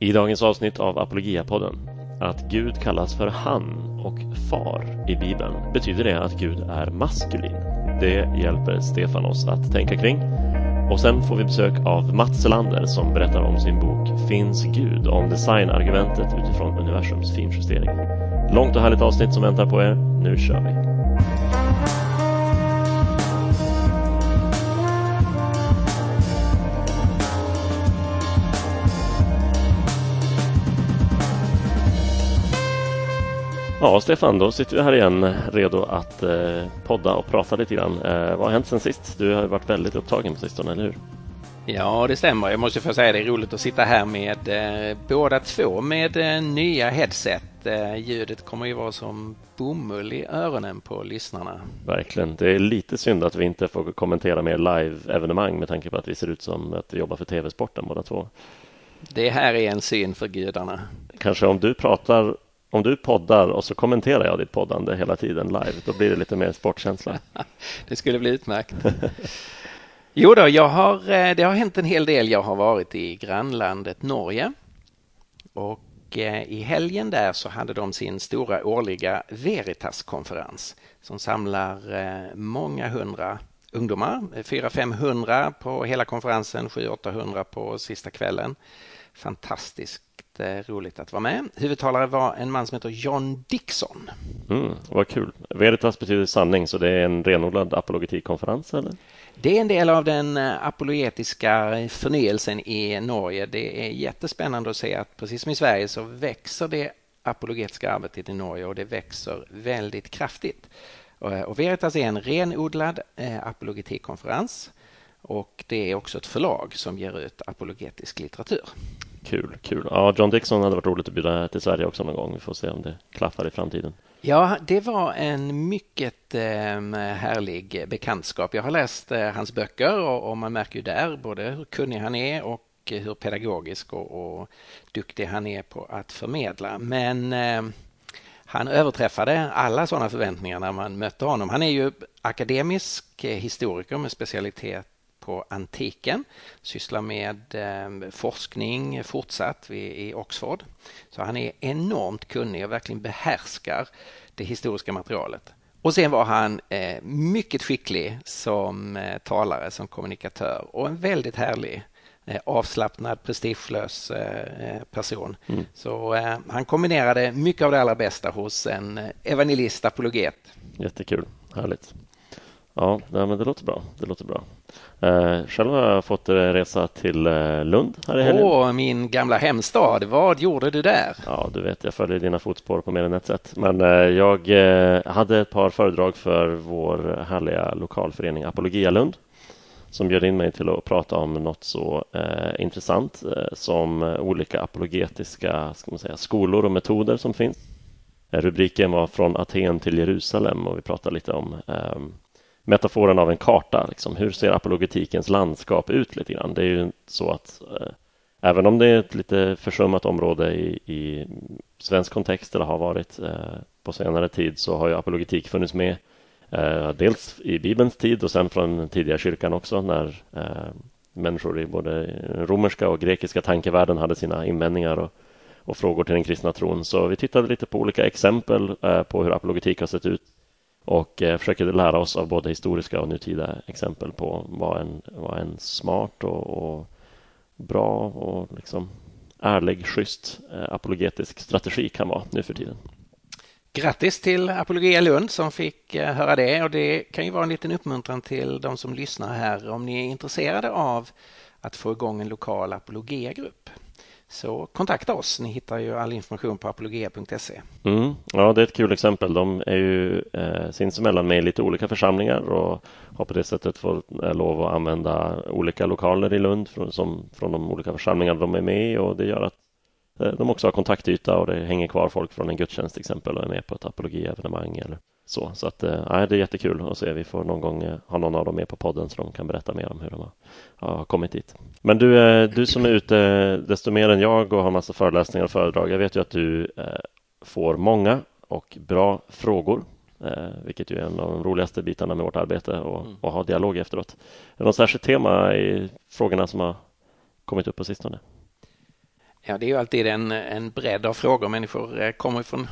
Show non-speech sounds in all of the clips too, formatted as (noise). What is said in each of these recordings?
I dagens avsnitt av Apologiapodden att Gud kallas för han och far i Bibeln betyder det att Gud är maskulin. Det hjälper Stefan oss att tänka kring. Och sen får vi besök av Mats Selander som berättar om sin bok Finns Gud? om designargumentet utifrån universums finjustering. Långt och härligt avsnitt som väntar på er. Nu kör vi! Ja, Stefan, då sitter vi här igen redo att eh, podda och prata lite grann. Eh, vad har hänt sen sist? Du har varit väldigt upptagen på sistone, eller hur? Ja, det stämmer. Jag måste få säga det är roligt att sitta här med eh, båda två med eh, nya headset. Eh, ljudet kommer ju vara som bomull i öronen på lyssnarna. Verkligen. Det är lite synd att vi inte får kommentera mer live-evenemang med tanke på att vi ser ut som att vi jobbar för TV-sporten båda två. Det här är en syn för gudarna. Kanske om du pratar om du poddar och så kommenterar jag ditt poddande hela tiden live, då blir det lite mer sportkänsla. (laughs) det skulle bli utmärkt. (laughs) Jo då, jag har, eh, det har hänt en hel del. Jag har varit i grannlandet Norge och eh, i helgen där så hade de sin stora årliga Veritas-konferens som samlar eh, många hundra ungdomar, 400-500 på hela konferensen, 700-800 på sista kvällen. Fantastisk roligt att vara med. Huvudtalare var en man som heter John Dixon. Mm, vad kul. Veritas betyder sanning, så det är en renodlad apologetikkonferens, eller? Det är en del av den eh, apologetiska förnyelsen i Norge. Det är jättespännande att se att precis som i Sverige så växer det apologetiska arbetet i Norge och det växer väldigt kraftigt. Eh, och Veritas är en renodlad eh, apologetikkonferens och det är också ett förlag som ger ut apologetisk litteratur. Kul, kul. Ja, John Dixon hade varit roligt att bjuda till Sverige också någon gång. Vi får se om det klaffar i framtiden. Ja, det var en mycket eh, härlig bekantskap. Jag har läst eh, hans böcker och, man märker ju där både hur kunnig han är och hur pedagogisk och, och duktig han är på att förmedla. Men eh, han överträffade alla sådana förväntningar när man mötte honom. Han är ju akademisk eh, historiker med specialitet på antiken, sysslar med eh, forskning fortsatt i Oxford. Så han är enormt kunnig och verkligen behärskar det historiska materialet. Och sen var han eh, mycket skicklig som talare, som kommunikatör och en väldigt härlig avslappnad, prestigelös person. Mm. Så han kombinerade mycket av det allra bästa hos en evangelist, apologet. Jättekul, härligt. Ja, men det låter bra. Det låter bra. Eh, själv har jag fått resa till eh, Lund här i helgen. Åh, min gamla hemstad. Vad gjorde du där? Ja, du vet, jag följer dina fotspår på mer än ett sätt. Men eh, jag hade ett par föredrag för vår härliga lokalförening Apologia Lund som bjöd in mig till att prata om något så eh, intressant eh, som eh, olika apologetiska ska man säga, skolor och metoder som finns. Eh, rubriken var Från Aten till Jerusalem och vi pratade lite om eh, metaforen av en karta. Liksom. Hur ser apologetikens landskap ut lite grann? Det är ju så att eh, även om det är ett lite försummat område i, i svensk kontext eller har varit eh, på senare tid så har ju apologetik funnits med eh, dels i Bibelns tid och sen från den tidiga kyrkan också när eh, människor i både romerska och grekiska tankevärlden hade sina invändningar och, och frågor till den kristna tron. Så vi tittade lite på olika exempel eh, på hur apologetik har sett ut och eh, försöker lära oss av både historiska och nutida exempel på vad en, vad en smart och, och bra och liksom ärlig, schysst eh, apologetisk strategi kan vara nu för tiden. Grattis till Apologia Lund som fick eh, höra det och det kan ju vara en liten uppmuntran till de som lyssnar här om ni är intresserade av att få igång en lokal apologiagrupp så kontakta oss. Ni hittar ju all information på apologia.se. Mm, ja, det är ett kul exempel. De är ju eh, sinsemellan med i lite olika församlingar och har på det sättet fått eh, lov att använda olika lokaler i Lund från, som, från de olika församlingar de är med i och det gör att de också har kontaktyta och det hänger kvar folk från en gudstjänst till exempel och är med på ett apologievenemang eller så, så att, äh, det är jättekul att se. Vi får någon gång äh, ha någon av dem med på podden så de kan berätta mer om hur de har, kommit dit. Men du, du som är ute desto mer än jag och har massa föreläsningar och föredrag. Jag vet ju att du får många och bra frågor, vilket ju är en av de roligaste bitarna med vårt arbete och, mm. och ha dialog efteråt. Är det något särskilt tema i frågorna som har kommit upp på sistone? Ja, det är ju alltid en, en bredd av frågor. Människor eh, kommer från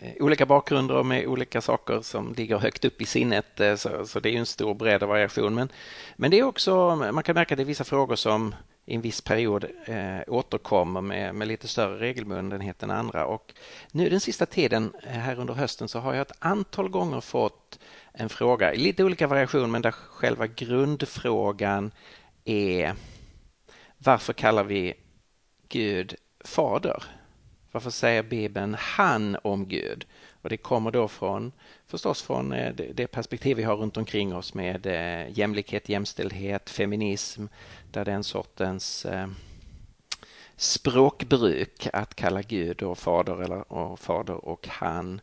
eh, olika bakgrunder och med olika saker som ligger högt upp i sinnet. Eh, så, så det är ju en stor bredd av variation. Men, men det är också, man kan märka att det är vissa frågor som i en viss period eh, återkommer med, med lite större regelbundenhet än andra. Och nu den sista tiden här under hösten så har jag ett antal gånger fått en fråga i lite olika variation men där själva grundfrågan är varför kallar vi Gud fader? Varför säger Bibeln han om Gud? Och det kommer då från förstås från eh, det perspektiv vi har runt omkring oss med eh, jämlikhet, jämställdhet, feminism, där den sortens eh, språkbruk att kalla Gud och fader eller och fader och han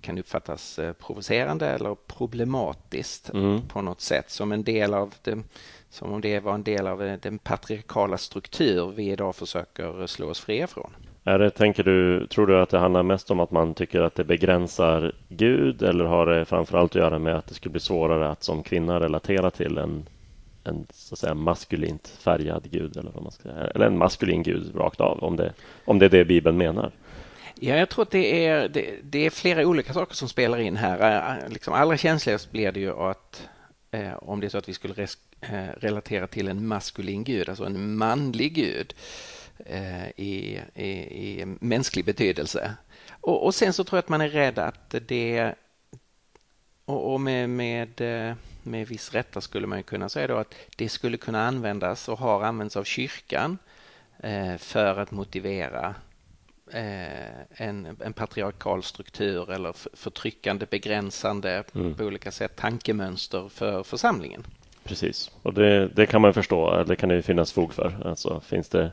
kan uppfattas provocerande eller problematiskt mm. på något sätt som en del av det som om det var en del av den patriarkala struktur vi idag försöker slå oss fria från. Är det, tänker du, tror du att det handlar mest om att man tycker att det begränsar Gud eller har det framförallt att göra med att det skulle bli svårare att som kvinna relatera till en, en så att säga maskulint färgad Gud eller vad man ska säga, eller en maskulin Gud rakt av om det, om det är det Bibeln menar? Ja, jag tror att det är, det, det är flera olika saker som spelar in här. Liksom allra känsligast blir det ju att eh, om det är så att vi skulle res, eh, relatera till en maskulin gud, alltså en manlig gud eh, i, i, i, mänsklig betydelse. Och, och, sen så tror jag att man är rädd att det och, och med, med, eh, med viss rätta skulle man kunna säga då att det skulle kunna användas och har använts av kyrkan eh, för att motivera en, en patriarkal struktur eller förtryckande, begränsande mm. på olika sätt tankemönster för församlingen. Precis, och det, det kan man förstå. Det kan det finnas fog för. Alltså, finns det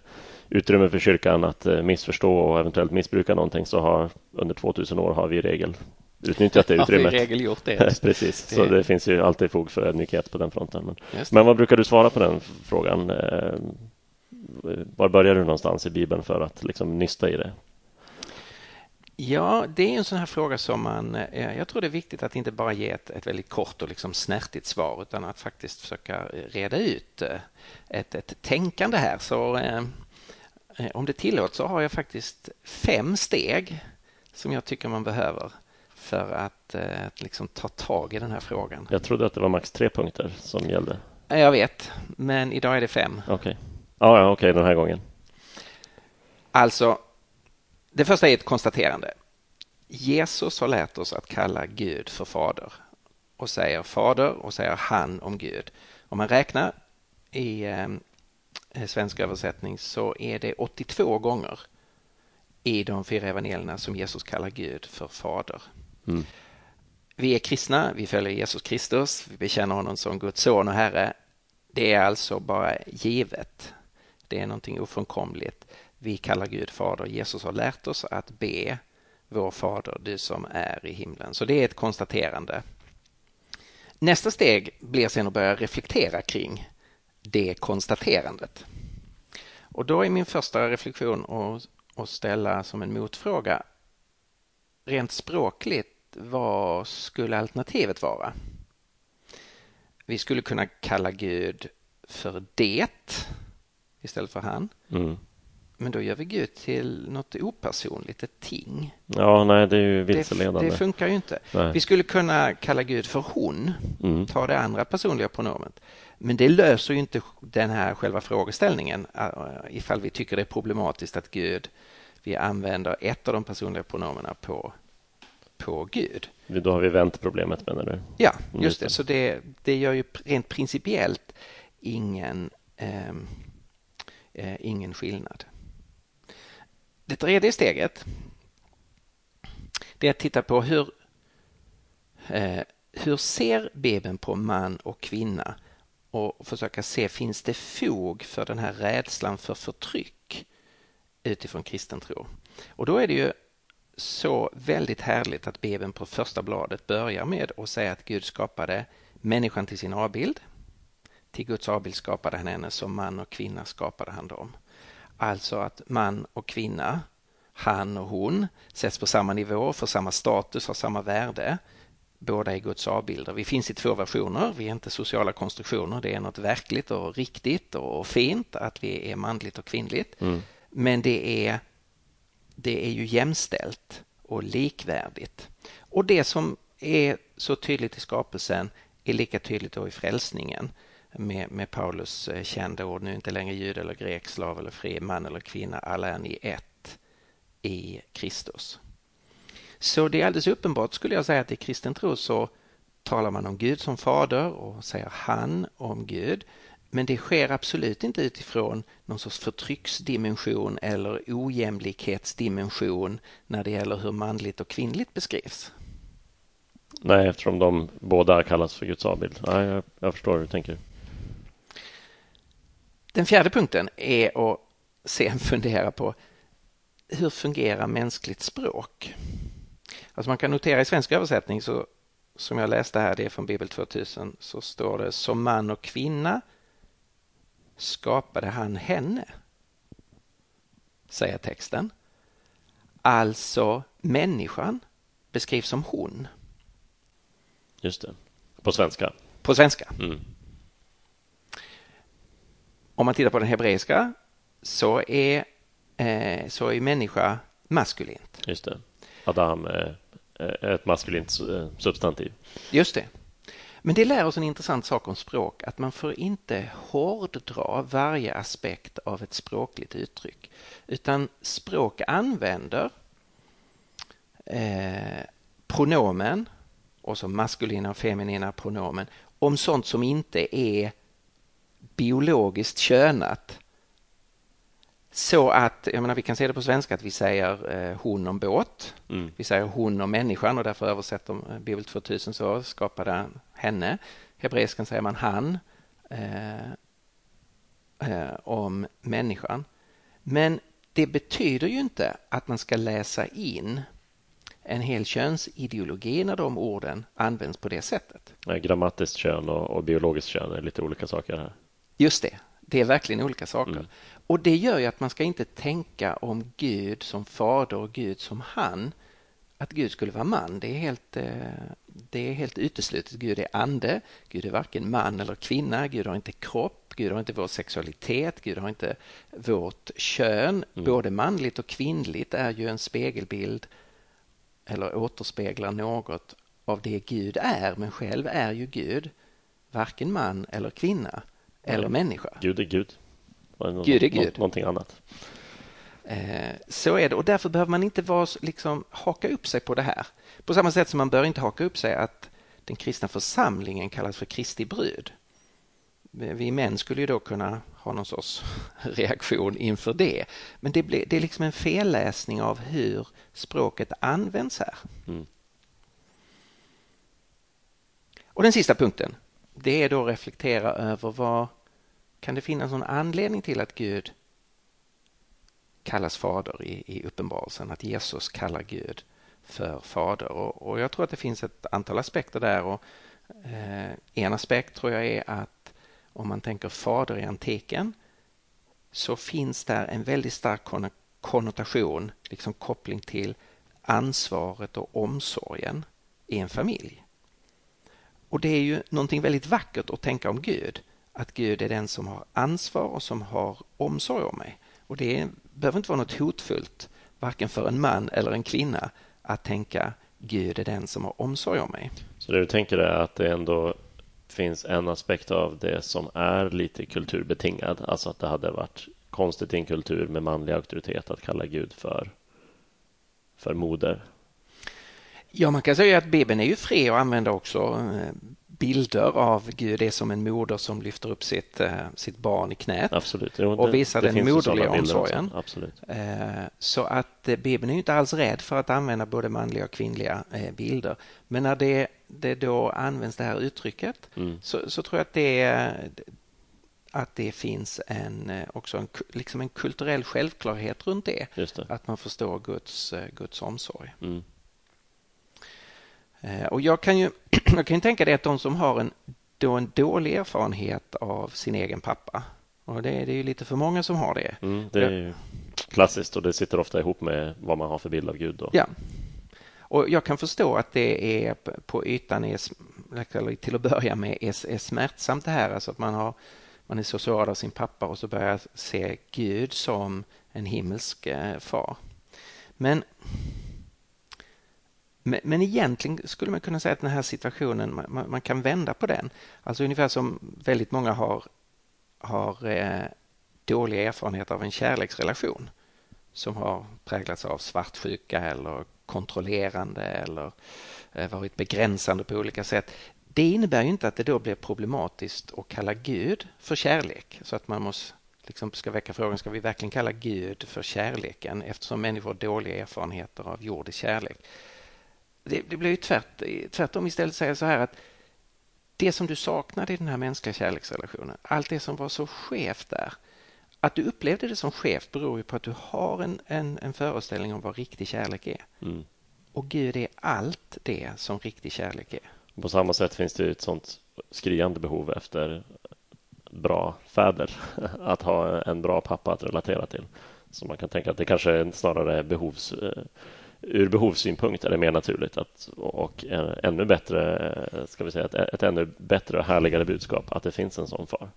utrymme för kyrkan att eh, missförstå och eventuellt missbruka någonting så har under 2000 år har vi i regel utnyttjat det (laughs) utrymmet. Har vi i regel gjort det. (laughs) Precis, det... så det finns ju alltid fog för ödmjukhet på den fronten. Men, men vad brukar du svara på den frågan? Eh, var börjar du någonstans i Bibeln för att liksom nysta i det? Ja, det är en sån här fråga som man... Eh, jag tror det är viktigt att inte bara ge ett, ett väldigt kort och liksom snärtigt svar utan att faktiskt försöka reda ut eh, ett, ett tänkande här. Så eh, om det tillåts så har jag faktiskt fem steg som jag tycker man behöver för att eh, liksom ta tag i den här frågan. Jag trodde att det var max tre punkter som gällde. Jag vet, men idag är det fem. Okej, okay. ah, ja, okej okay, den här gången. Alltså, det första är ett konstaterande. Jesus har lärt oss att kalla Gud för fader och säger fader och säger han om Gud. Om man räknar i eh, svensk översättning så är det 82 gånger i de fyra evangelierna som Jesus kallar Gud för fader. Mm. Vi är kristna, vi följer Jesus Kristus, vi bekänner honom som Guds son och Herre. Det är alltså bara givet. Det är någonting ofrånkomligt. Vi kallar Gud fader. Jesus har lärt oss att be vår fader, du som är i himlen. Så det är ett konstaterande. Nästa steg blir sen att börja reflektera kring det konstaterandet. Och då är min första reflektion att, ställa som en motfråga. Rent språkligt, vad skulle alternativet vara? Vi skulle kunna kalla Gud för det istället för han. Mm. Men då gör vi Gud till något opersonligt, ett ting. Ja, nej, det är ju vilseledande. Det, det funkar ju inte. Nej. Vi skulle kunna kalla Gud för hon, mm. ta det andra personliga pronomet. Men det löser ju inte den här själva frågeställningen äh, ifall vi tycker det är problematiskt att Gud, vi använder ett av de personliga pronomena på, på Gud. Då har vi vänt problemet menar du? Ja, just det. Så det, det gör ju rent principiellt ingen, eh, eh, ingen skillnad. Det tredje steget det är att titta på hur, eh, hur ser Bibeln på man och kvinna och försöka se finns det fog för den här rädslan för förtryck utifrån kristen tro. Och då är det ju så väldigt härligt att Bibeln på första bladet börjar med att säga att Gud skapade människan till sin avbild. Till Guds avbild skapade han henne, som man och kvinna skapade han dem. Alltså att man och kvinna, han och hon, sätts på samma nivå, får samma status, har samma värde. Båda är Guds avbilder. Vi finns i två versioner. Vi är inte sociala konstruktioner. Det är något verkligt och riktigt och fint att vi är manligt och kvinnligt. Mm. Men det är, det är ju jämställt och likvärdigt. Och det som är så tydligt i skapelsen är lika tydligt då i frälsningen med, med Paulus eh, kända ord, nu inte längre jud eller grek, slav eller fri, man eller kvinna, alla är ni ett i Kristus. Så det är alldeles uppenbart skulle jag säga att i kristen tro så talar man om Gud som fader och säger han om Gud. Men det sker absolut inte utifrån någon sorts förtrycksdimension eller ojämlikhetsdimension när det gäller hur manligt och kvinnligt beskrivs. Nej, eftersom de båda kallas för Guds avbild. Nej, jag, jag förstår hur du tänker. Den fjärde punkten är att sen fundera på hur fungerar mänskligt språk? Alltså man kan notera i svensk översättning så som jag läste här, det är från Bibel 2000, så står det som man och kvinna skapade han henne, säger texten. Alltså människan beskrivs som hon. Just det, på svenska. På svenska. Mm. Om man tittar på den hebreiska så är, eh, så är människa maskulint. Just det. Adam är ett maskulint eh, substantiv. Just det. Men det lär oss en intressant sak om språk, att man får inte hårddra varje aspekt av ett språkligt uttryck, utan språk använder eh, pronomen, och så maskulina och feminina pronomen, om sånt som inte är biologiskt könat. Så att, jag menar vi kan se det på svenska att vi säger eh, hon om båt, mm. vi säger hon om människan och därför översätter eh, Bibel 2000 så skapade henne. Hebreiskan säger man han eh, eh, om människan. Men det betyder ju inte att man ska läsa in en hel könsideologi när de orden används på det sättet. Nej, grammatiskt kön och, och biologiskt kön är lite olika saker här. Just det, det är verkligen olika saker. Mm. Och det gör ju att man ska inte tänka om Gud som fader och Gud som han. Att Gud skulle vara man, det är helt, eh, det är helt uteslutet. Gud är ande, Gud är varken man eller kvinna, Gud har inte kropp, Gud har inte vår sexualitet, Gud har inte vårt kön. Mm. Både manligt och kvinnligt är ju en spegelbild eller återspeglar något av det Gud är, men själv är ju Gud varken man eller kvinna eller människa. Gud är Gud. Gud är Gud. Någonting annat. Eh, så är det och därför behöver man inte vara, liksom, haka upp sig på det här. På samma sätt som man bör inte haka upp sig att den kristna församlingen kallas för Kristi brud. Vi män skulle ju då kunna ha någon sorts (laughs) reaktion inför det. Men det, blir, det är liksom en felläsning av hur språket används här. Mm. Och den sista punkten, det är då att reflektera över vad kan det finnas någon anledning till att Gud kallas fader i, i uppenbarelsen, att Jesus kallar Gud för fader. Och, och jag tror att det finns ett antal aspekter där. Och, eh, en aspekt tror jag är att om man tänker fader i antiken så finns där en väldigt stark konnotation, liksom koppling till ansvaret och omsorgen i en familj. Och det är ju någonting väldigt vackert att tänka om Gud att Gud är den som har ansvar och som har omsorg om mig. Och det behöver inte vara något hotfullt, varken för en man eller en kvinna, att tänka Gud är den som har omsorg om mig. Så det du tänker är att det ändå finns en aspekt av det som är lite kulturbetingad, alltså att det hade varit konstigt i en kultur med manlig auktoritet att kalla Gud för, för moder. Ja, man kan säga att Bibeln är ju fri och använder också eh, bilder av Gud är som en moder som lyfter upp sitt, eh, sitt barn i knät Absolut. Jo, och visar den moderliga omsorgen. Absolut. Eh, så att eh, Bibeln är inte alls rädd för att använda både manliga och kvinnliga bilder. Men när det, det då används det här uttrycket mm. så, så, tror jag att det, att det finns en, också en, liksom en kulturell självklarhet runt det. det. Att man förstår Guds, Guds omsorg. Mm. Eh, och jag kan ju (clears throat) jag kan tänka det att de som har en, då en dålig erfarenhet av sin egen pappa och det, det är ju lite för många som har det. Mm, det är ju klassiskt och det sitter ofta ihop med vad man har för bild av Gud. Då. Ja. Och jag kan förstå att det är på ytan, är, till att börja med, är, är smärtsamt det här. Alltså att man, har, man är så sårad av sin pappa och så börjar se Gud som en himmelsk far. Men men, men egentligen skulle man kunna säga att den här situationen, man, man, kan vända på den. Alltså ungefär som väldigt många har, har eh, dåliga erfarenheter av en kärleksrelation som har präglats av svartsjuka eller kontrollerande eller eh, varit begränsande på olika sätt. Det innebär ju inte att det då blir problematiskt att kalla Gud för kärlek så att man måste liksom ska väcka frågan, ska vi verkligen kalla Gud för kärleken eftersom människor har dåliga erfarenheter av jordisk kärlek? Det, det blir ju tvärt, tvärtom istället säga så här att det som du saknade i den här mänskliga kärleksrelationen, allt det som var så skevt där, att du upplevde det som skevt beror ju på att du har en, en, en föreställning om vad riktig kärlek är. Mm. Och Gud är allt det som riktig kärlek är. På samma sätt finns det ett sånt skriande behov efter bra fäder, (laughs) att ha en bra pappa att relatera till. Så man kan tänka att det kanske är snarare behovs eh, ur behovssynpunkt är det mer naturligt att, och ännu bättre, ska vi säga, ett, ett ännu bättre och härligare budskap att det finns en sån far.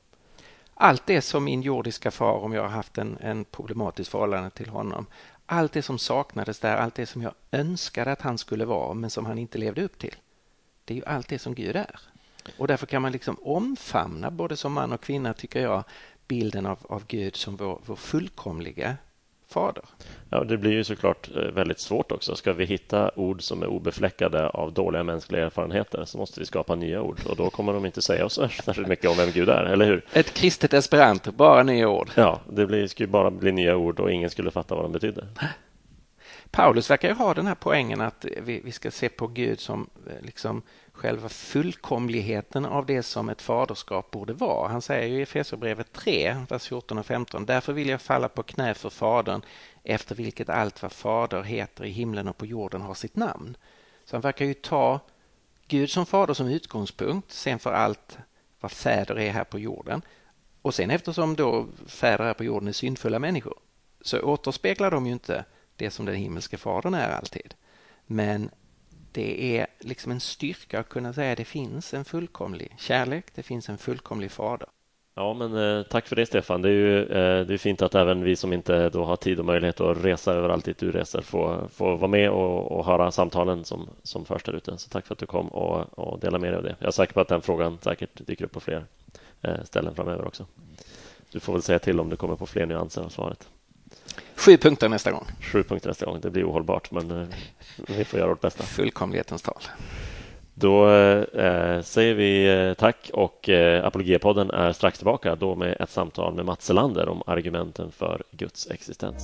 Allt det som min jordiska far, om jag har haft en, en problematisk förhållande till honom, allt det som saknades där, allt det som jag önskade att han skulle vara men som han inte levde upp till. Det är ju allt det som Gud är. Och därför kan man liksom omfamna, både som man och kvinna tycker jag, bilden av, av Gud som vår, vår fullkomliga fader. Ja, det blir ju såklart eh, väldigt svårt också. Ska vi hitta ord som är obefläckade av dåliga mänskliga erfarenheter så måste vi skapa nya ord och då kommer de inte säga oss särskilt mycket om vem Gud är, eller hur? Ett kristet esperanto, bara nya ord. Ja, det blir, skulle bara bli nya ord och ingen skulle fatta vad de betyder. Paulus verkar ju ha den här poängen att vi, vi ska se på Gud som eh, liksom själva fullkomligheten av det som ett faderskap borde vara. Han säger ju i Efesierbrevet 3, vers 14 och 15. Därför vill jag falla på knä för Fadern efter vilket allt vad Fader heter i himlen och på jorden har sitt namn. Så han verkar ju ta Gud som fader som utgångspunkt, sen för allt vad fäder är här på jorden. Och sen eftersom då fäder här på jorden är syndfulla människor så återspeglar de ju inte det som den himmelske fadern är alltid. Men det är liksom en styrka att kunna säga att det finns en fullkomlig kärlek, det finns en fullkomlig fader. Ja, men eh, tack för det Stefan. Det är ju eh, det är fint att även vi som inte då har tid och möjlighet att resa överallt dit du reser får, får vara med och, och höra samtalen som, som förs där ute. Så tack för att du kom och, och delade med dig av det. Jag är säker på att den frågan säkert dyker upp på fler eh, ställen framöver också. Du får väl säga till om du kommer på fler nyanser av svaret. Sju punkter nästa gång. Sju punkter nästa gång. Det blir ohållbart, men eh, vi får göra vårt bästa. Fullkomlighetens tal. Då eh, säger vi eh, tack och eh, Apologiapodden är strax tillbaka då med ett samtal med Mats Selander om argumenten för Guds existens.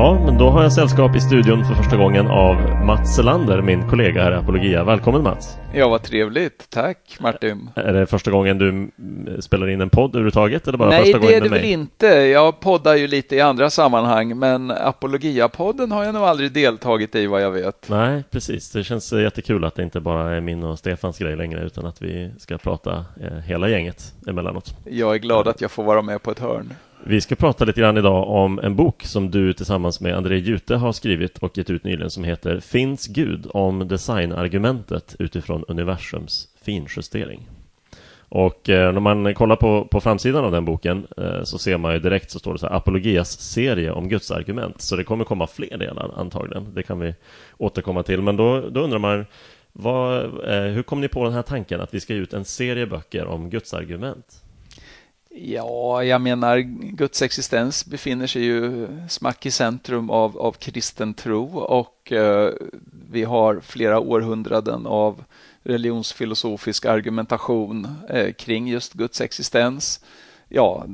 Ja, men då har jag sällskap i studion för första gången av Mats Selander, min kollega här i Apologia. Välkommen Mats! Ja, vad trevligt. Tack Martin! Är det första gången du spelar in en podd överhuvudtaget? Eller bara Nej, första det är det väl inte. Jag poddar ju lite i andra sammanhang, men Apologia-podden har jag nog aldrig deltagit i vad jag vet. Nej, precis. Det känns jättekul att det inte bara är min och Stefans grej längre, utan att vi ska prata eh, hela gänget emellanåt. Jag är glad att jag får vara med på ett hörn. Vi ska prata lite grann idag om en bok som du tillsammans med André Jute har skrivit och gett ut nyligen som heter Finns Gud? Om designargumentet utifrån universums finjustering. Och eh, när man kollar på, på framsidan av den boken eh, så ser man ju direkt så står det så här Apologias serie om Guds argument. Så det kommer komma fler delar antagligen. Det kan vi återkomma till. Men då, då undrar man vad, eh, hur kom ni på den här tanken att vi ska ge ut en serie böcker om Guds argument? Ja, jag menar Guds existens befinner sig ju smack i centrum av, av kristen tro och eh, vi har flera århundraden av religionsfilosofisk argumentation eh, kring just Guds existens. Ja,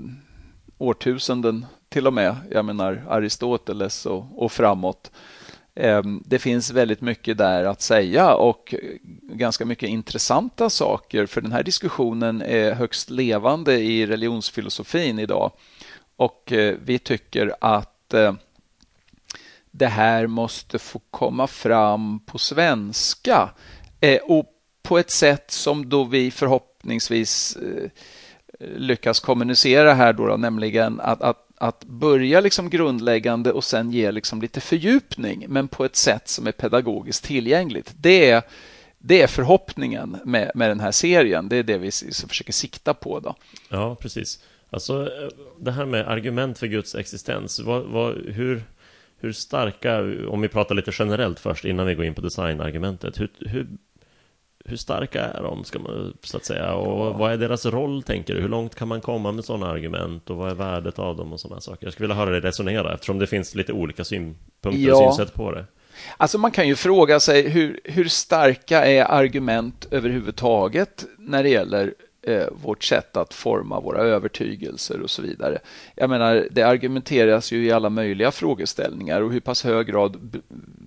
årtusenden till och med. Jag menar Aristoteles och, och framåt. Ehm, det finns väldigt mycket där att säga och ganska mycket intressanta saker för den här diskussionen är högst levande i religionsfilosofin idag. Och eh, vi tycker att eh, det här måste få komma fram på svenska eh, och på ett sätt som då vi förhoppningsvis lyckas kommunicera här då, då nämligen att, att att börja liksom grundläggande och sen ge liksom lite fördjupning, men på ett sätt som är pedagogiskt tillgängligt. Det är, det är förhoppningen med, med den här serien. Det är det vi försöker sikta på. Då. Ja, precis. Alltså, eh, det här med argument för Guds existens, vad, vad, hur, hur starka, om vi pratar lite generellt först innan vi går in på designargumentet, hur, hur hur starka är de, ska man så att säga? Och vad är deras roll, tänker du? Hur långt kan man komma med sådana argument? Och vad är värdet av dem och sådana saker? Jag skulle vilja höra dig resonera, eftersom det finns lite olika synpunkter ja. och synsätt på det. Alltså man kan ju fråga sig hur, hur starka är argument överhuvudtaget när det gäller eh, vårt sätt att forma våra övertygelser och så vidare. Jag menar, det argumenteras ju i alla möjliga frågeställningar och hur pass hög grad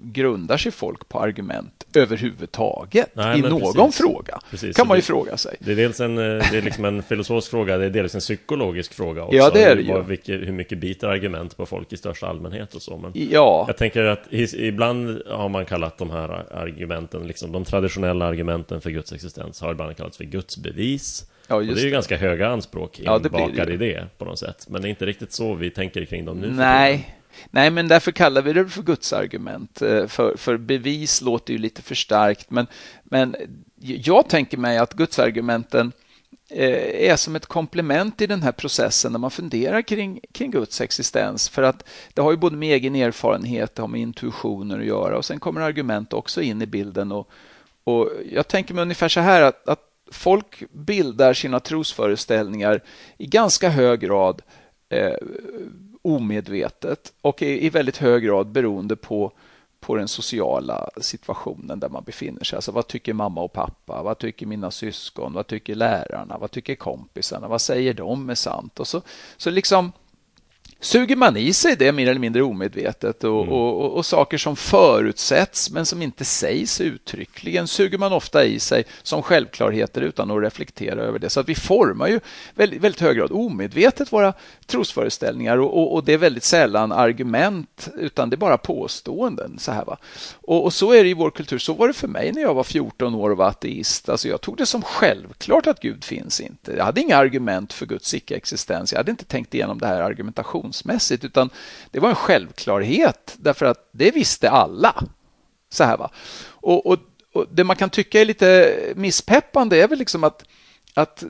grundar sig folk på argument överhuvudtaget Nej, i någon precis. fråga? Precis. kan man ju det, fråga sig. Det är dels en, eh, det är liksom en filosofisk fråga, det är dels en psykologisk fråga också. Ja, det är det ju. Hur, hur mycket biter argument på folk i största allmänhet och så. Men ja. Jag tänker att ibland har man kallat de här argumenten, liksom de traditionella argumenten för Guds existens, har ibland kallats för Guds bevis. Ja, och det är ju det. ganska höga anspråk inbakade ja, det i det på något sätt. Men det är inte riktigt så vi tänker kring dem nu. Nej, Nej, men därför kallar vi det för gudsargument. Eh, för, för bevis låter ju lite för starkt, men, men jag tänker mig att gudsargumenten eh, är som ett komplement i den här processen när man funderar kring, kring Guds existens. För att det har ju både med egen erfarenhet, det har med intuitioner att göra och sen kommer argument också in i bilden. Och, och jag tänker mig ungefär så här att, att folk bildar sina trosföreställningar i ganska hög grad eh, omedvetet och i, i väldigt hög grad beroende på på den sociala situationen där man befinner sig. Alltså vad tycker mamma och pappa? Vad tycker mina syskon? Vad tycker lärarna? Vad tycker kompisarna? Vad säger de är sant? Och så, så liksom suger man i sig det mer eller mindre omedvetet och, mm. och, och, och, saker som förutsätts men som inte sägs uttryckligen suger man ofta i sig som självklarheter utan att reflektera över det. Så att vi formar ju väldigt, väldigt hög grad omedvetet våra trosföreställningar och, och, det är väldigt sällan argument utan det är bara påståenden. Så, här, va? Och, så är det i vår kultur. Så var det för mig när jag var 14 år och var ateist. Alltså jag tog det som självklart att Gud finns inte. Jag hade inga argument för Guds icke-existens. Jag hade inte tänkt igenom det här argumentation prestationsmässigt utan det var en självklarhet därför att det visste alla. Så här va. Och, och, och det man kan tycka är lite misspeppande är väl liksom att, att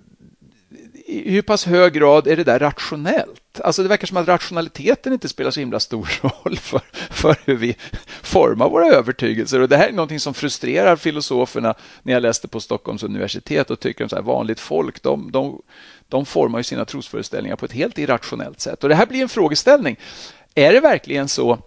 i hur pass hög grad är det där rationellt? Alltså det verkar som att rationaliteten inte spelar så himla stor (laughs) roll för, för hur vi formar våra övertygelser. Och det här är någonting som frustrerar filosoferna när jag läste på Stockholms universitet och tycker att vanligt folk, de, de, de formar ju sina trosföreställningar på ett helt irrationellt sätt. Och det här blir en frågeställning. Är det verkligen så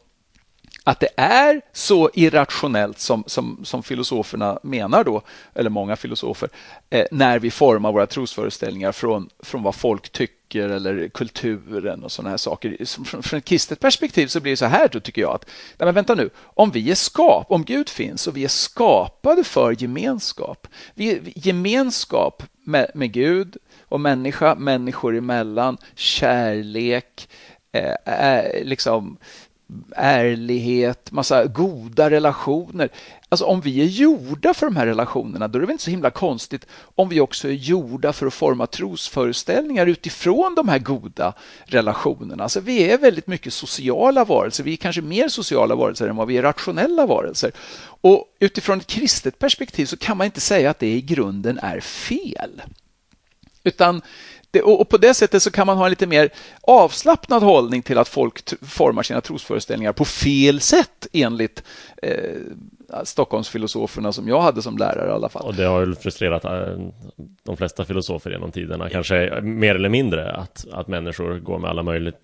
att det är så irrationellt som, som, som filosoferna menar då, eller många filosofer, eh, när vi formar våra trosföreställningar från, från vad folk tycker eller kulturen och sådana här saker. Från, från ett kristet perspektiv så blir det så här då tycker jag att, nej men vänta nu, om vi är skap, om Gud finns och vi är skapade för gemenskap, vi gemenskap med, med Gud och människa, människor emellan, kärlek, eh, eh liksom ärlighet, massa goda relationer. Alltså om vi är gjorda för de här relationerna, då är det väl inte så himla konstigt om vi också är gjorda för att forma trosföreställningar utifrån de här goda relationerna. Alltså vi är väldigt mycket sociala varelser. Vi är kanske mer sociala varelser än vad vi är rationella varelser. Och utifrån ett kristet perspektiv så kan man inte säga att det i grunden är fel. Utan det, och, på det sättet så kan man ha en lite mer avslappnad hållning till att folk formar sina trosföreställningar på fel sätt enligt eh, Stockholmsfilosoferna som jag hade som lärare i alla fall. Och det har ju frustrerat eh, de flesta filosofer genom tiderna, kanske mer eller mindre, att, att människor går med alla möjliga,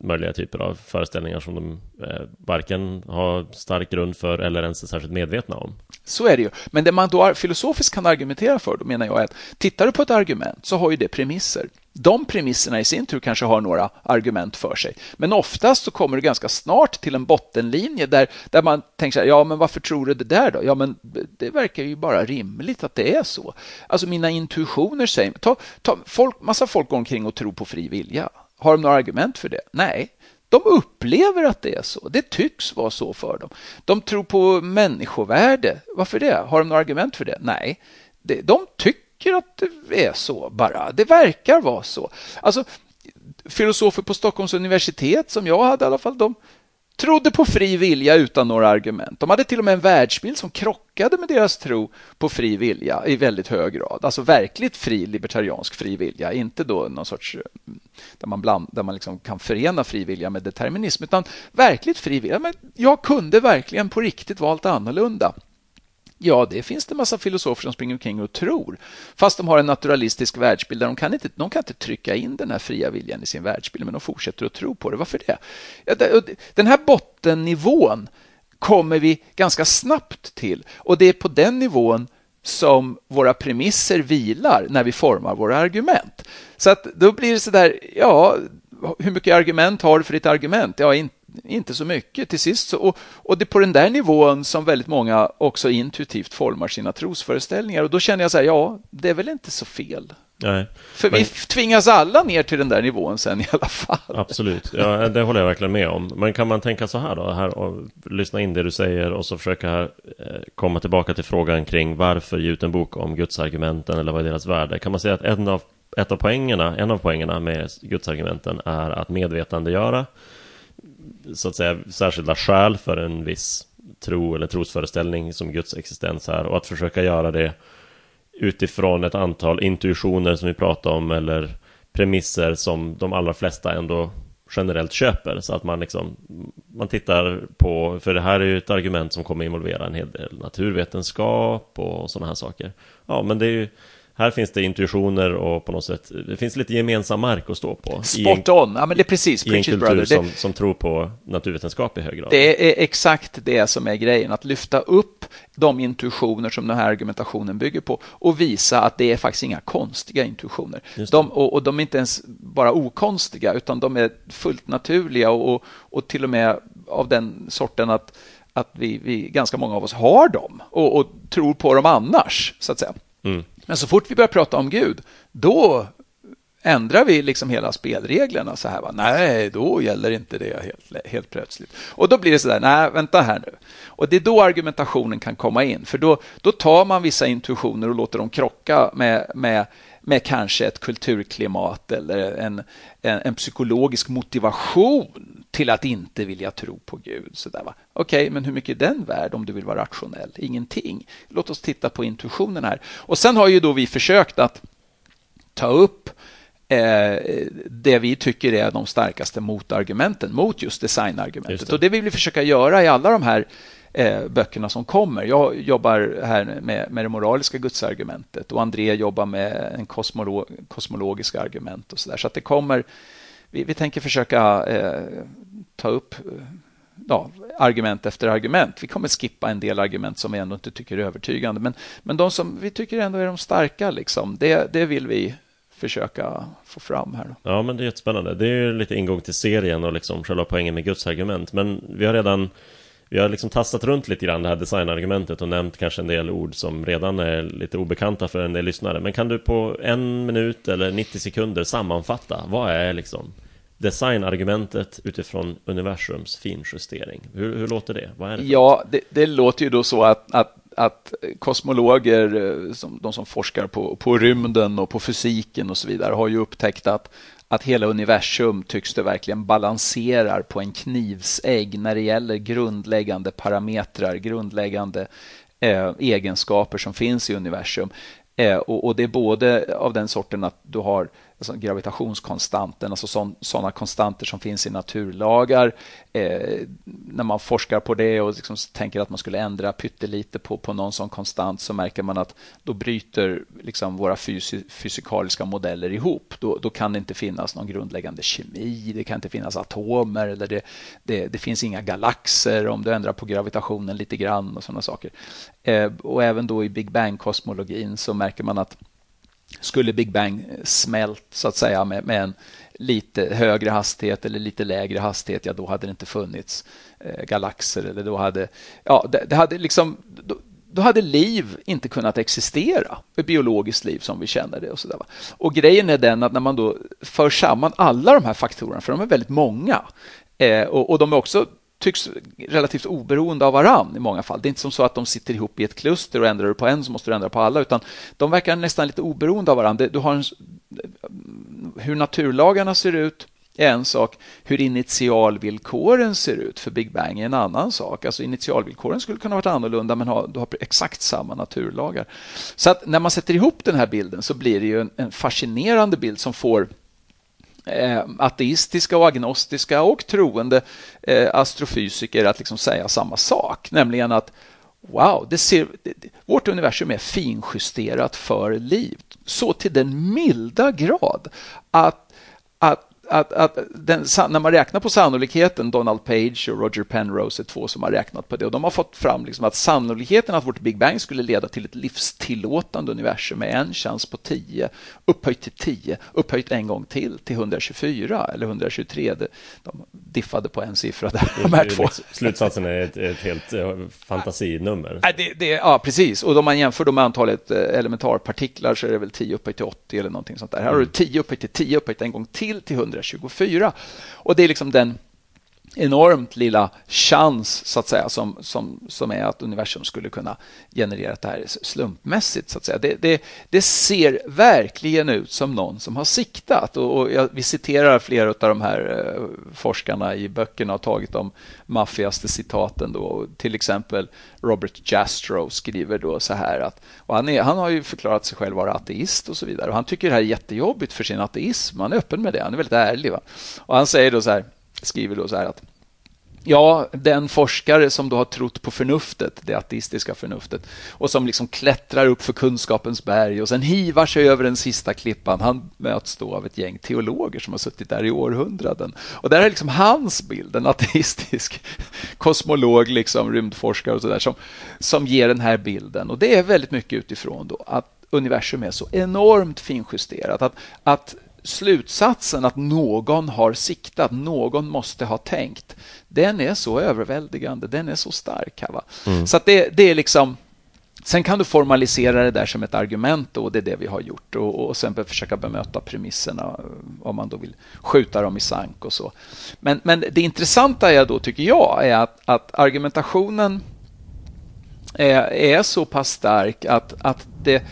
möjliga typer av föreställningar som de eh, varken har stark grund för eller ens är särskilt medvetna om. Så är det ju. Men det man då filosofiskt kan argumentera för, då menar jag att tittar du på ett argument så har ju det premisser. De premisserna i sin tur kanske har några argument för sig. Men oftast så kommer du ganska snart till en bottenlinje där, där man tänker så här, ja men varför tror du det där då? Ja men det verkar ju bara rimligt att det är så. Alltså mina intuitioner säger, ta, ta, folk, massa folk går omkring och tror på fri vilja. Har de några argument för det? Nej, de upplever att det är så. Det tycks vara så för dem. De tror på människovärde. Varför det? Har de några argument för det? Nej, de tycker tycker att det är så bara. Det verkar vara så. Alltså, filosofer på Stockholms universitet som jag hade i alla fall, de trodde på fri vilja utan några argument. De hade till och med en världsbild som krockade med deras tro på fri vilja i väldigt hög grad. Alltså verkligt fri libertariansk fri vilja, inte då någon sorts eh, där man, bland, där man liksom kan förena fri vilja med determinism, utan verkligt fri vilja. Men jag kunde verkligen på riktigt valt annorlunda. Ja, det finns det massa filosofer som springer omkring och tror, fast de har en naturalistisk världsbild där de kan inte, de kan inte trycka in den här fria viljan i sin världsbild, men de fortsätter att tro på det. Varför det? Den här bottennivån kommer vi ganska snabbt till och det är på den nivån som våra premisser vilar när vi formar våra argument. Så att då blir det så där, ja, hur mycket argument har du för ditt argument? Ja, inte så mycket till sist. Så, och, och det är på den där nivån som väldigt många också intuitivt formar sina trosföreställningar. Och då känner jag så här, ja, det är väl inte så fel. Nej, För men... vi tvingas alla ner till den där nivån sen i alla fall. Absolut, ja, det håller jag verkligen med om. Men kan man tänka så här då, här och lyssna in det du säger och så försöka eh, komma tillbaka till frågan kring varför ge ut en bok om gudsargumenten eller vad är deras värde? Kan man säga att en av, ett av poängerna, en av poängerna med gudsargumenten är att medvetandegöra så att säga särskilda skäl för en viss tro eller trosföreställning som Guds existens här och att försöka göra det utifrån ett antal intuitioner som vi pratar om eller premisser som de allra flesta ändå generellt köper så att man liksom man tittar på, för det här är ju ett argument som kommer involvera en hel del naturvetenskap och sådana här saker. Ja, men det är ju här finns det intuitioner och på något sätt, det finns lite gemensam mark att stå på. Spot on, ja men det är precis, I en kultur brother. Som, som tror på naturvetenskap i hög grad. Det är exakt det som är grejen, att lyfta upp de intuitioner som den här argumentationen bygger på och visa att det är faktiskt inga konstiga intuitioner. De, och, och, de är inte ens bara okonstiga, utan de är fullt naturliga och, och till och med av den sorten att, att vi, vi ganska många av oss har dem och, och tror på dem annars, så att säga. Mm. Men så fort vi börjar prata om Gud, då ändrar vi liksom hela spelreglerna så här. Va? Nej, då gäller inte det helt, helt plötsligt. Och då blir det så där, nej, vänta här nu. Och det är då argumentationen kan komma in, för då, då tar man vissa intuitioner och låter dem krocka med, med, med kanske ett kulturklimat eller en, en, en psykologisk motivation till att inte vilja tro på Gud. Okej, okay, men hur mycket är den värd om du vill vara rationell? Ingenting. Låt oss titta på intuitionen här. Och sen har ju då vi försökt att ta upp eh, det vi tycker är de starkaste motargumenten mot just designargumentet. Just det. Och det vill vi försöka göra i alla de här eh, böckerna som kommer. Jag jobbar här med, med det moraliska gudsargumentet och André jobbar med en kosmolo kosmologiska argument och så där. Så att det kommer vi, vi tänker försöka eh, ta upp eh, ja, argument efter argument. Vi kommer skippa en del argument som vi ändå inte tycker är övertygande. Men, men de som vi tycker ändå är de starka, liksom, det, det vill vi försöka få fram här. Då. Ja, men det är jättespännande. Det är ju lite ingång till serien och liksom själva poängen med Guds argument. Men vi har redan vi har liksom tassat runt lite grann det här designargumentet och nämnt kanske en del ord som redan är lite obekanta för en del lyssnare. Men kan du på en minut eller 90 sekunder sammanfatta vad är liksom designargumentet utifrån universums finjustering? Hur, hur låter det? Vad är det ja, det, det, låter ju då så att, att, att kosmologer, eh, som, de som forskar på, på rymden och på fysiken och så vidare, har ju upptäckt att att hela universum tycks det verkligen balanserar på en knivsägg när det gäller grundläggande parametrar, grundläggande eh, egenskaper som finns i universum. Eh, och, och, det är både av den sorten att du har alltså gravitationskonstanten, alltså sådana konstanter som finns i naturlagar. Eh, när man forskar på det och liksom tänker att man skulle ändra pyttelite på, på någon sån konstant så märker man att då bryter liksom våra fysi fysikaliska modeller ihop. Då, då, kan det inte finnas någon grundläggande kemi, det kan inte finnas atomer eller det, det, det finns inga galaxer om du ändrar på gravitationen lite grann och sådana saker. Eh, och även då i Big Bang-kosmologin så märker man att skulle Big Bang smält så att säga med, med en lite högre hastighet eller lite lägre hastighet, ja då hade det inte funnits eh, galaxer eller då hade, ja det, det hade liksom, då, då, hade liv inte kunnat existera, ett biologiskt liv som vi känner det och sådär. Och grejen är den att när man då för samman alla de här faktorerna, för de är väldigt många, eh, och, och de är också tycks relativt oberoende av varann i många fall. Det är inte som så att de sitter ihop i ett kluster och ändrar du på en så måste du ändra på alla, utan de verkar nästan lite oberoende av varann. Du har en, hur naturlagarna ser ut är en sak. Hur initialvillkoren ser ut för Big Bang är en annan sak. Alltså initialvillkoren skulle kunna varit annorlunda men ha, du har exakt samma naturlagar. Så att när man sätter ihop den här bilden så blir det ju en, en fascinerande bild som får eh, ateistiska och agnostiska och troende eh, astrofysiker att liksom säga samma sak, nämligen att Wow, det ser, vårt universum är finjusterat för liv. Så till den milda grad att, att att, att den, när man räknar på sannolikheten, Donald Page och Roger Penrose är två som har räknat på det och de har fått fram liksom att sannolikheten att vårt Big Bang skulle leda till ett livstillåtande universum är en chans på 10 upphöjt till 10, upphöjt en gång till till 124 eller 123. De diffade på en siffra där, de här två. Slutsatsen är ett, ett helt uh, fantasinummer. Det, det, ja, precis. Och om man jämför med antalet eh, elementarpartiklar så är det väl 10 upphöjt till 80 eller någonting sånt där. Här har du 10 upphöjt till 10 upphöjt en gång till till 100 124. Och det är liksom den enormt lilla chans så att säga som, som, som är att universum skulle kunna generera det här slumpmässigt. Så att säga. Det, det, det ser verkligen ut som någon som har siktat och, och jag, vi citerar flera av de här eh, forskarna i böckerna och tagit de maffigaste citaten. Då. Till exempel Robert Jastrow skriver då så här att och han, är, han har ju förklarat sig själv vara ateist och så vidare och han tycker det här är jättejobbigt för sin ateism. Han är öppen med det, han är väldigt ärlig. Va? Och han säger då så här skriver då så här att Ja, den forskare som då har trott på förnuftet, det ateistiska förnuftet och som liksom klättrar upp för kunskapens berg och sen hivar sig över den sista klippan. Han möts då av ett gäng teologer som har suttit där i århundraden. Och där är liksom hans bild, en ateistisk (laughs) kosmolog, liksom, rymdforskare och sådär som, som ger den här bilden. Och det är väldigt mycket utifrån då att universum är så enormt finjusterat. Att, att slutsatsen att någon har siktat, någon måste ha tänkt, den är så överväldigande, den är så stark. Här, mm. Så det, det är liksom Sen kan du formalisera det där som ett argument och det är det vi har gjort och, och sen försöka bemöta premisserna om man då vill skjuta dem i sank och så. Men, men det intressanta är då, tycker jag, är att, att argumentationen är, är så pass stark att, att det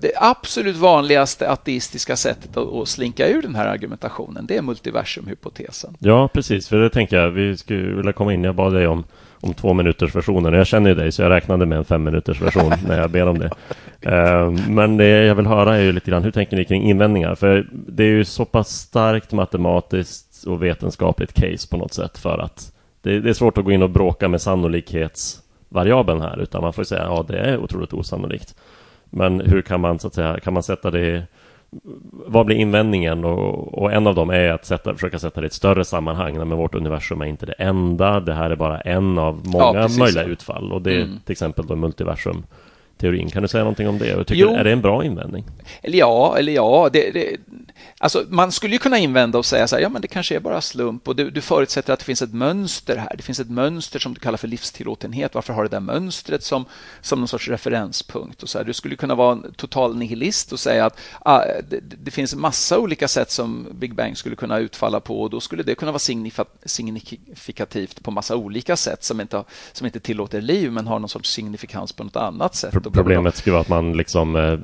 det absolut vanligaste ateistiska sättet att slinka ur den här argumentationen, det är multiversumhypotesen. Ja, precis, för det tänker jag, vi skulle vilja komma in, jag bad dig om, om två minuters versionen. Jag känner ju dig, så jag räknade med en fem minuters version (laughs) när jag ber om det. Eh, men det jag vill höra är ju lite grann, hur tänker ni kring invändningar? För det är ju så pass starkt matematiskt och vetenskapligt case på något sätt för att det, det är svårt att gå in och bråka med sannolikhetsvariabeln här, utan man får säga ja, det är otroligt osannolikt. Men hur kan man så att säga, kan man sätta det vad blir invändningen? Och, och, en av dem är att sätta, försöka sätta det i ett större sammanhang. Men vårt universum är inte det enda. Det här är bara en av många ja, möjliga utfall. Och det är mm. till exempel då multiversum teorin. Kan du säga någonting om det? Tycker, är det en bra invändning? Eller ja, eller ja. Det, det, alltså, man skulle ju kunna invända och säga så här, ja men det kanske är bara slump och du, du förutsätter att det finns ett mönster här. Det finns ett mönster som du kallar för livstillåtenhet. Varför har det där mönstret som, som någon sorts referenspunkt? Och så här, du skulle kunna vara en total nihilist och säga att ah, det, det, finns en massa olika sätt som Big Bang skulle kunna utfalla på och då skulle det kunna vara signifikativt på massa olika sätt som inte, som inte tillåter liv men har någon sorts signifikans på något annat sätt. Problemet skulle vara att man liksom eh,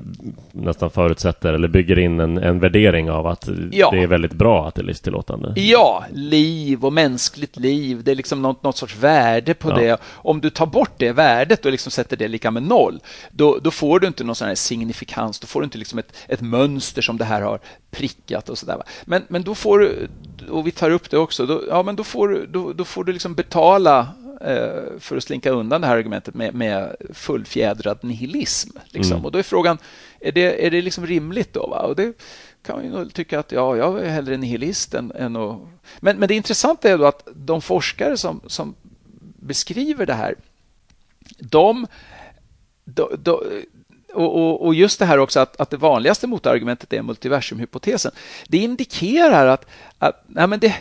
nästan förutsätter eller bygger in en, en värdering av att ja. det är väldigt bra att det är livstillåtande. Ja, liv och mänskligt liv, det är liksom något, något sorts värde på ja. det. Om du tar bort det värdet och liksom sätter det lika med noll, då, då får du inte någon sån här signifikans, då får du inte liksom ett, ett mönster som det här har prickat och sådär. Men, men då får du, och vi tar upp det också, då, ja, men då får, då, då får du liksom betala Eh, för att slinka undan det här argumentet med, med fullfjädrad nihilism. Liksom. Mm. Och då är frågan, är det, är det liksom rimligt då? Va? Och det kan man ju tycka att ja, jag är hellre nihilist än, än att... Men, men det intressanta är då att de forskare som, som beskriver det här, de, de, de och, och, just det här också att, att det vanligaste motargumentet är multiversumhypotesen. Det indikerar att, att nej men det,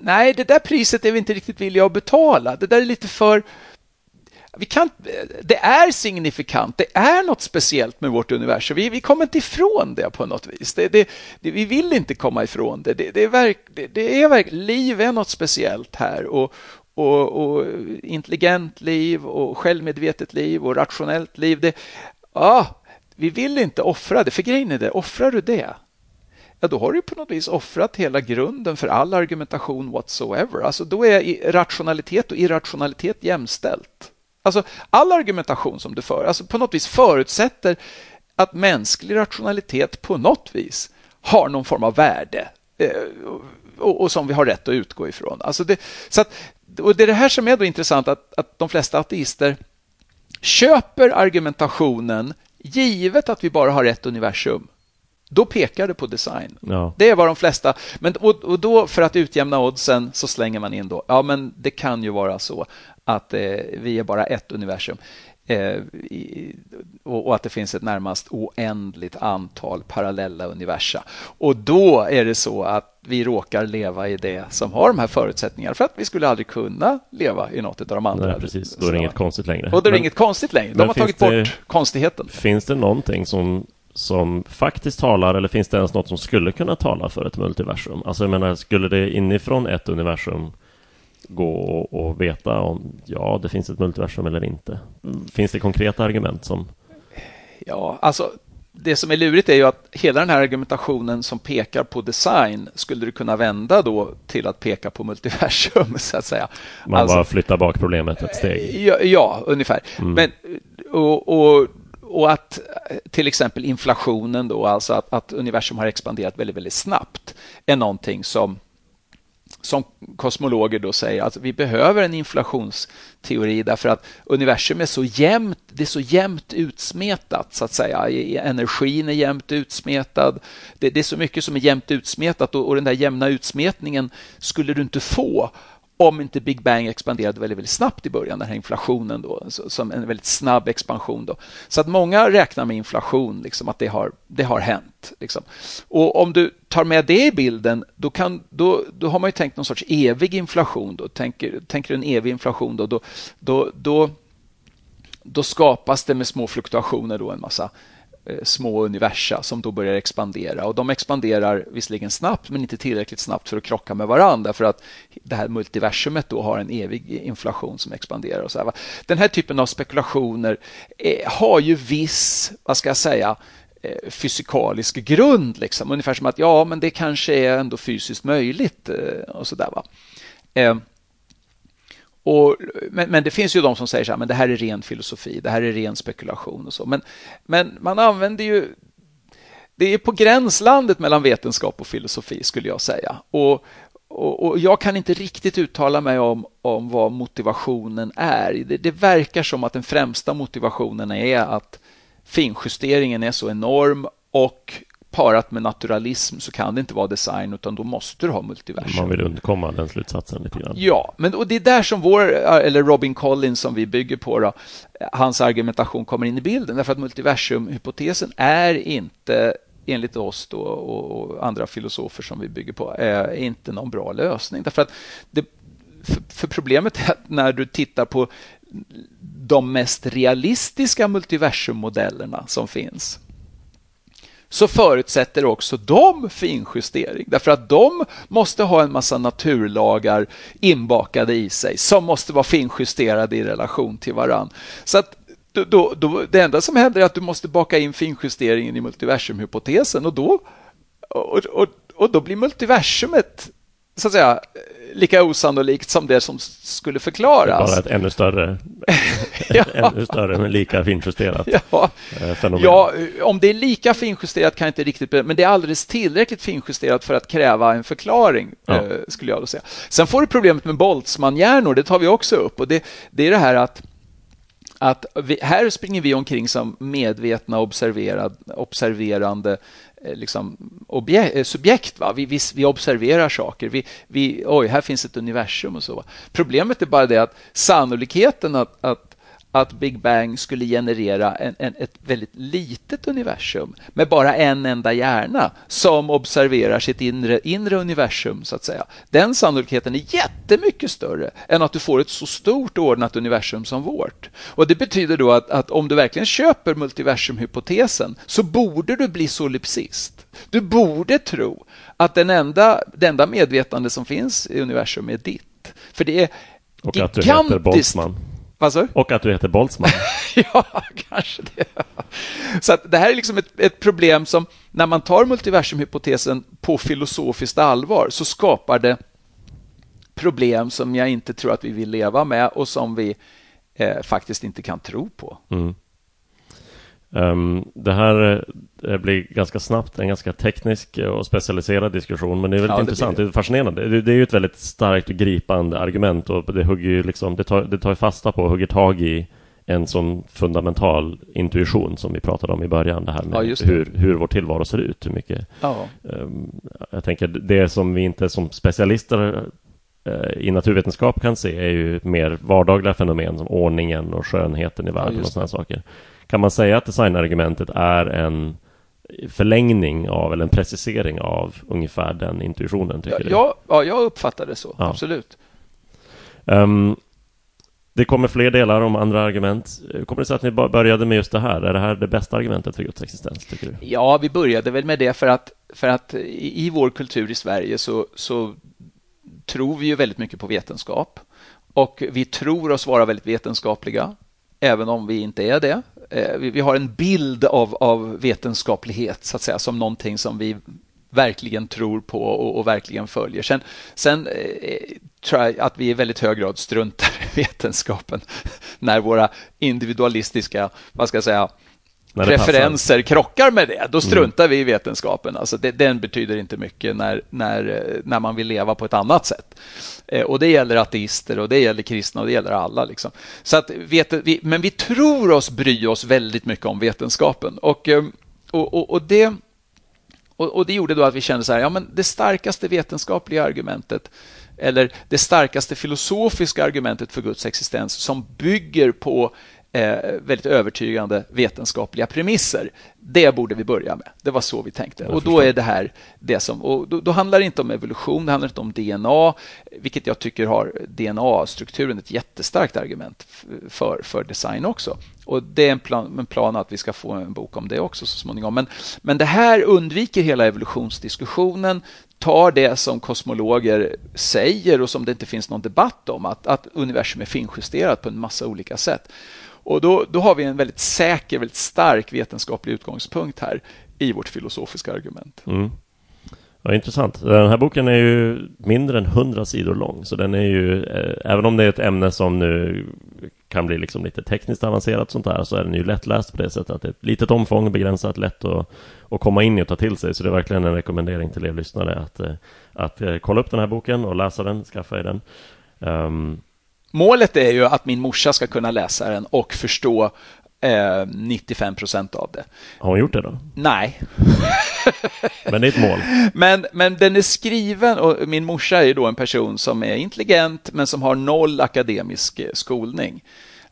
nej, det där priset är vi inte riktigt villiga att betala. Det där är lite för... Vi kan, det är signifikant, det är något speciellt med vårt universum. Vi, vi kommer inte ifrån det på något vis. Det, det, det, vi vill inte komma ifrån det. Det, är verk, det, är verk, liv är något speciellt här och, och, och, intelligent liv och självmedvetet liv och rationellt liv. Det, ah, vi vill inte offra det, för grejen är det, offrar du det, ja, då har du på något vis offrat hela grunden för all argumentation whatsoever. Alltså då är rationalitet och irrationalitet jämställt. Alltså all argumentation som du för, alltså på något vis förutsätter att mänsklig rationalitet på något vis har någon form av värde eh, och, och, som vi har rätt att utgå ifrån. Alltså det, så att, och det är det här som är då intressant, att, att de flesta ateister köper argumentationen givet att vi bara har ett universum. Då pekar det på design. Ja. Det är vad de flesta... Men, och, och, då för att utjämna oddsen så slänger man in då, ja men det kan ju vara så att eh, vi är bara ett universum. Eh, och, att det finns ett närmast oändligt antal parallella universa. Och då är det så att vi råkar leva i det som har de här förutsättningarna för att vi skulle aldrig kunna leva i något av de andra. Nej, precis. Då är det inget konstigt längre. Och då är det inget konstigt längre. De har tagit det, bort konstigheten. Finns det någonting som som faktiskt talar eller finns det ens något som skulle kunna tala för ett multiversum? Alltså jag menar, skulle det inifrån ett universum gå och veta om ja, det finns ett multiversum eller inte? Finns det konkreta argument som... Ja, alltså det som är lurigt är ju att hela den här argumentationen som pekar på design skulle du kunna vända då till att peka på multiversum, (laughs) så att säga. Man alltså, bara flyttar bak problemet ett steg. Ja, ja ungefär. Mm. Men, och, och, och, att till exempel inflationen då, alltså att, att universum har expanderat väldigt, väldigt snabbt, är någonting som som kosmologer då säger att vi behöver en inflationsteori därför att universum är så jämnt, det är så jämnt utsmetat så att säga. Energin är jämnt utsmetad. Det, det är så mycket som är jämnt utsmetat och, och den där jämna utsmetningen skulle du inte få om inte Big Bang expanderade väldigt, väldigt snabbt i början, den här inflationen då, som en väldigt snabb expansion. Då. Så att många räknar med inflation, liksom, att det har, det har hänt. Liksom. Och om du tar med det i bilden, då, kan, då, då har man ju tänkt någon sorts evig inflation. Då. Tänker, tänker du en evig inflation, då, då, då, då, då skapas det med små fluktuationer då en massa Eh, små universa som då börjar expandera. Och De expanderar visserligen snabbt, men inte tillräckligt snabbt för att krocka med varandra. För att det här multiversumet då har en evig inflation som expanderar. Och så här, Den här typen av spekulationer eh, har ju viss, vad ska jag säga, eh, fysikalisk grund. Liksom. Ungefär som att ja, men det kanske är ändå fysiskt möjligt. Och så där, va? Och, men, men, det finns ju de som säger så här, men det här är ren filosofi, det här är ren spekulation och så. Men, men man använder ju... Det är på gränslandet mellan vetenskap och filosofi skulle jag säga. Och, och, och jag kan inte riktigt uttala mig om, om vad motivationen är. Det, det verkar som att den främsta motivationen är att finjusteringen är så enorm och parat med naturalism så kan det inte vara design utan då måste du ha multiversum. Man vill undkomma den slutsatsen lite grann. Ja, men och det är där som vår, eller Robin Collins som vi bygger på, då, hans argumentation kommer in i bilden. Därför att multiversumhypotesen är inte enligt oss då, och andra filosofer som vi bygger på, är inte någon bra lösning. Därför att det, för, för problemet är att när du tittar på de mest realistiska multiversummodellerna som finns så förutsätter också de finjustering. Därför att de måste ha en massa naturlagar inbakade i sig som måste vara finjusterade i relation till varann. Så att då, då, det enda som händer är att du måste baka in finjusteringen i multiversumhypotesen och då, och, och, och då blir multiversumet så att säga, lika osannolikt som det som skulle förklaras. bara ett ännu större, (laughs) ja. (laughs) ännu större men lika finjusterat ja. Eh, fenomen. Ja, om det är lika finjusterat kan jag inte riktigt men det är alldeles tillräckligt finjusterat för att kräva en förklaring, ja. Eh, skulle jag då säga. Sen får du problemet med Boltzmann-hjärnor, det tar vi också upp och det, det är det här att att vi, här springer vi omkring som medvetna observerad, observerande Eh, liksom, objekt, eh, subjekt. Va? Vi, vi, vi, observerar saker. Vi, vi, oj, här finns ett universum och så. Problemet är bara det att sannolikheten att, att att Big Bang skulle generera en, en, ett väldigt litet universum med bara en enda hjärna som observerar sitt inre, inre universum. så att säga. Den sannolikheten är jättemycket större än att du får ett så stort ordnat universum som vårt. Och Det betyder då att, att om du verkligen köper multiversumhypotesen så borde du bli solipsist. Du borde tro att den enda, det enda medvetande som finns i universum är ditt. För det är och gigantiskt. att du heter Boltzmann. Vad Och att du heter Boltzmann. (laughs) ja, kanske det. Så att det här är liksom ett, ett problem som när man tar multiversumhypotesen på filosofiskt allvar så skapar det problem som jag inte tror att vi vill leva med och som vi eh, faktiskt inte kan tro på. Mm. Um, det här uh, blir ganska snabbt en ganska teknisk och specialiserad diskussion men det är väldigt ja, intressant, det, det är fascinerande. Det, det, är ju ett väldigt starkt och gripande argument och det hugger ju liksom, det tar, det tar fasta på och hugger tag i en sån fundamental intuition som vi pratade om i början, det här med ja, det. Hur, hur vår tillvaro ser ut. Hur mycket, ja. um, jag tänker det som vi inte som specialister uh, i naturvetenskap kan se är ju mer vardagliga fenomen som ordningen och skönheten i världen ja, och sådana saker. Kan man säga att designargumentet är en förlängning av eller en precisering av ungefär den intuitionen? Tycker ja, ja, ja, jag uppfattar det så, ja. absolut. Um, det kommer fler delar om andra argument. Kommer det sig att ni började med just det här? Är det här det bästa argumentet för Guds existens? Tycker du? Ja, vi började väl med det för att, för att i vår kultur i Sverige så, så tror vi ju väldigt mycket på vetenskap och vi tror oss vara väldigt vetenskapliga, även om vi inte är det. Eh, vi har en bild av, av vetenskaplighet så att säga som någonting som vi verkligen tror på och, och verkligen följer. Sen, sen eh, tror jag att vi i väldigt hög grad struntar i (laughs) vetenskapen när våra individualistiska, vad ska jag säga, preferenser krockar med det, då mm. struntar mm. vi i vetenskapen. Alltså det, den betyder inte mycket när, när, när man vill leva på ett annat sätt. Eh, och Det gäller ateister och det gäller kristna och det gäller alla. Liksom. Så att, vet, vi, men vi tror oss bry oss väldigt mycket om vetenskapen. Och, eh, och, och, och det... Och, och, Det gjorde då att vi kände så här, ja men det starkaste vetenskapliga argumentet eller det starkaste filosofiska argumentet för Guds existens som bygger på eh, väldigt övertygande vetenskapliga premisser. Det borde vi börja med. Det var så vi tänkte. Och då är det här det som... Och då, då, handlar det inte om evolution, det handlar inte om DNA, vilket jag tycker har DNA-strukturen ett jättestarkt argument för, för design också. Och Det är en plan, en plan att vi ska få en bok om det också så småningom. Men, men det här undviker hela evolutionsdiskussionen, tar det som kosmologer säger och som det inte finns någon debatt om, att, att universum är finjusterat på en massa olika sätt. Och då, då har vi en väldigt säker, väldigt stark vetenskaplig utgångspunkt här i vårt filosofiska argument. Mm. Ja, intressant. Den här boken är ju mindre än 100 sidor lång, så den är ju, eh, även om det är ett ämne som nu kan bli liksom lite tekniskt avancerat sånt där, så är den ju lättläst på det sättet att det är ett litet omfång, begränsat, lätt att, att komma in i och ta till sig. Så det är verkligen en rekommendering till er lyssnare att, eh, att, att kolla upp den här boken och läsa den, skaffa er den. Um, Målet är ju att min morsa ska kunna läsa den och förstå eh, 95 procent av det. Har hon gjort det då? Nej. (laughs) men det är ett mål. Men, men den är skriven och min morsa är då en person som är intelligent men som har noll akademisk eh, skolning.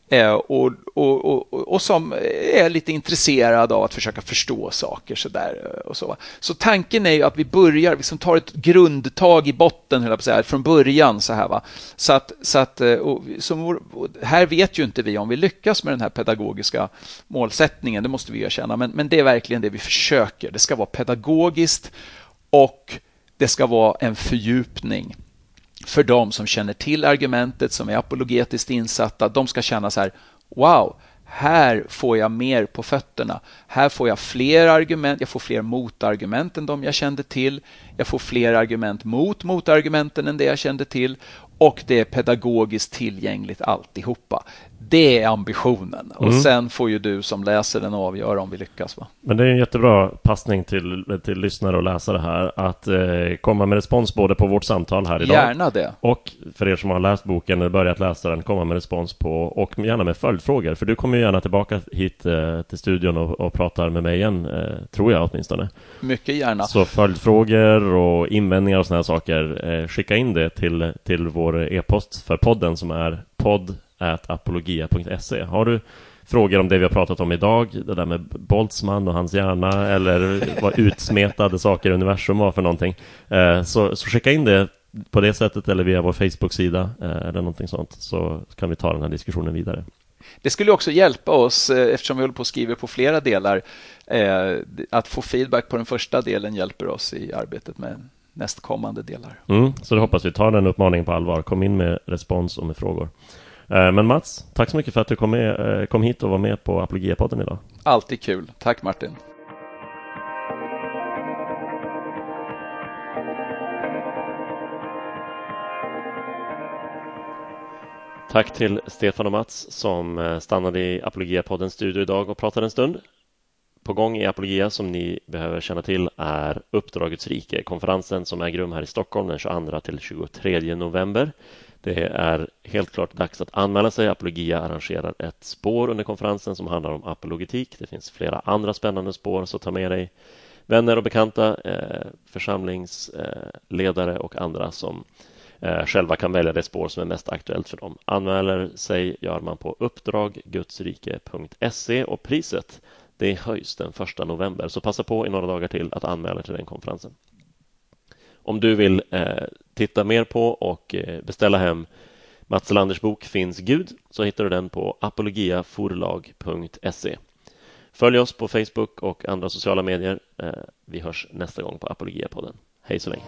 Eh, och, och, och, och, som är lite intresserad av att försöka förstå saker. Så, där, eh, och så. så tanken är ju att vi börjar, liksom tar ett grundtag i botten höll på säga, från början. Så, här, va? så att, så att eh, som, och, här vet ju inte vi om vi lyckas med den här pedagogiska målsättningen, det måste vi erkänna. Men, men det är verkligen det vi försöker. Det ska vara pedagogiskt och det ska vara en fördjupning för de som känner till argumentet, som är apologetiskt insatta, de ska känna så här, wow, här får jag mer på fötterna. Här får jag fler argument, jag får fler motargument än de jag kände till. Jag får fler argument mot motargumenten än det jag kände till och det är pedagogiskt tillgängligt alltihopa. Det är ambitionen och mm. sen får ju du som läser den avgöra om vi lyckas. Va? Men det är en jättebra passning till, till lyssnare och läsare här att eh, komma med respons både på vårt samtal här idag. Gärna det. Och för er som har läst boken eller börjat läsa den, komma med respons på och gärna med följdfrågor. För du kommer ju gärna tillbaka hit eh, till studion och, och pratar med mig igen, eh, tror jag åtminstone. Mycket gärna. Så följdfrågor och invändningar och sådana här saker, eh, skicka in det till, till vår e-post för podden som är podd apologia.se. Har du frågor om det vi har pratat om idag, det där med Boltzmann och hans hjärna eller vad utsmetade saker i universum var för någonting, eh, så, så skicka in det på det sättet eller via vår Facebook-sida eh, eller någonting sånt så kan vi ta den här diskussionen vidare. Det skulle också hjälpa oss, eh, eftersom vi håller på att skriva på flera delar, att få feedback på den första delen hjälper oss i arbetet med nästkommande delar. Mm, så det hoppas vi. tar den uppmaningen på allvar. Kom in med respons och med frågor. Eh, men Mats, tack så mycket för att du kom, med, eh, kom hit och var med på Apologia-podden idag. Alltid kul. Tack Martin. Tack till Stefan och Mats som eh, stannade i Apologia-poddens studio idag och pratade en stund. På gång i Apologia som ni behöver känna till är Uppdragets rike, konferensen som äger rum här i Stockholm den 22 till 23 november. Det är helt klart dags att anmäla sig. Apologia arrangerar ett spår under konferensen som handlar om apologetik. Det finns flera andra spännande spår, så ta med dig vänner och bekanta, eh, församlingsledare eh, och andra som eh, själva kan välja det spår som är mest aktuellt för dem. Anmäler sig gör man på uppdraggudsrike.se och priset det höjs den första november, så passa på i några dagar till att anmäla till den konferensen. Om du vill eh, titta mer på och eh, beställa hem Mats Landers bok Finns Gud så hittar du den på apologiaforlag.se. Följ oss på Facebook och andra sociala medier. Eh, vi hörs nästa gång på Apologia-podden. Hej så länge!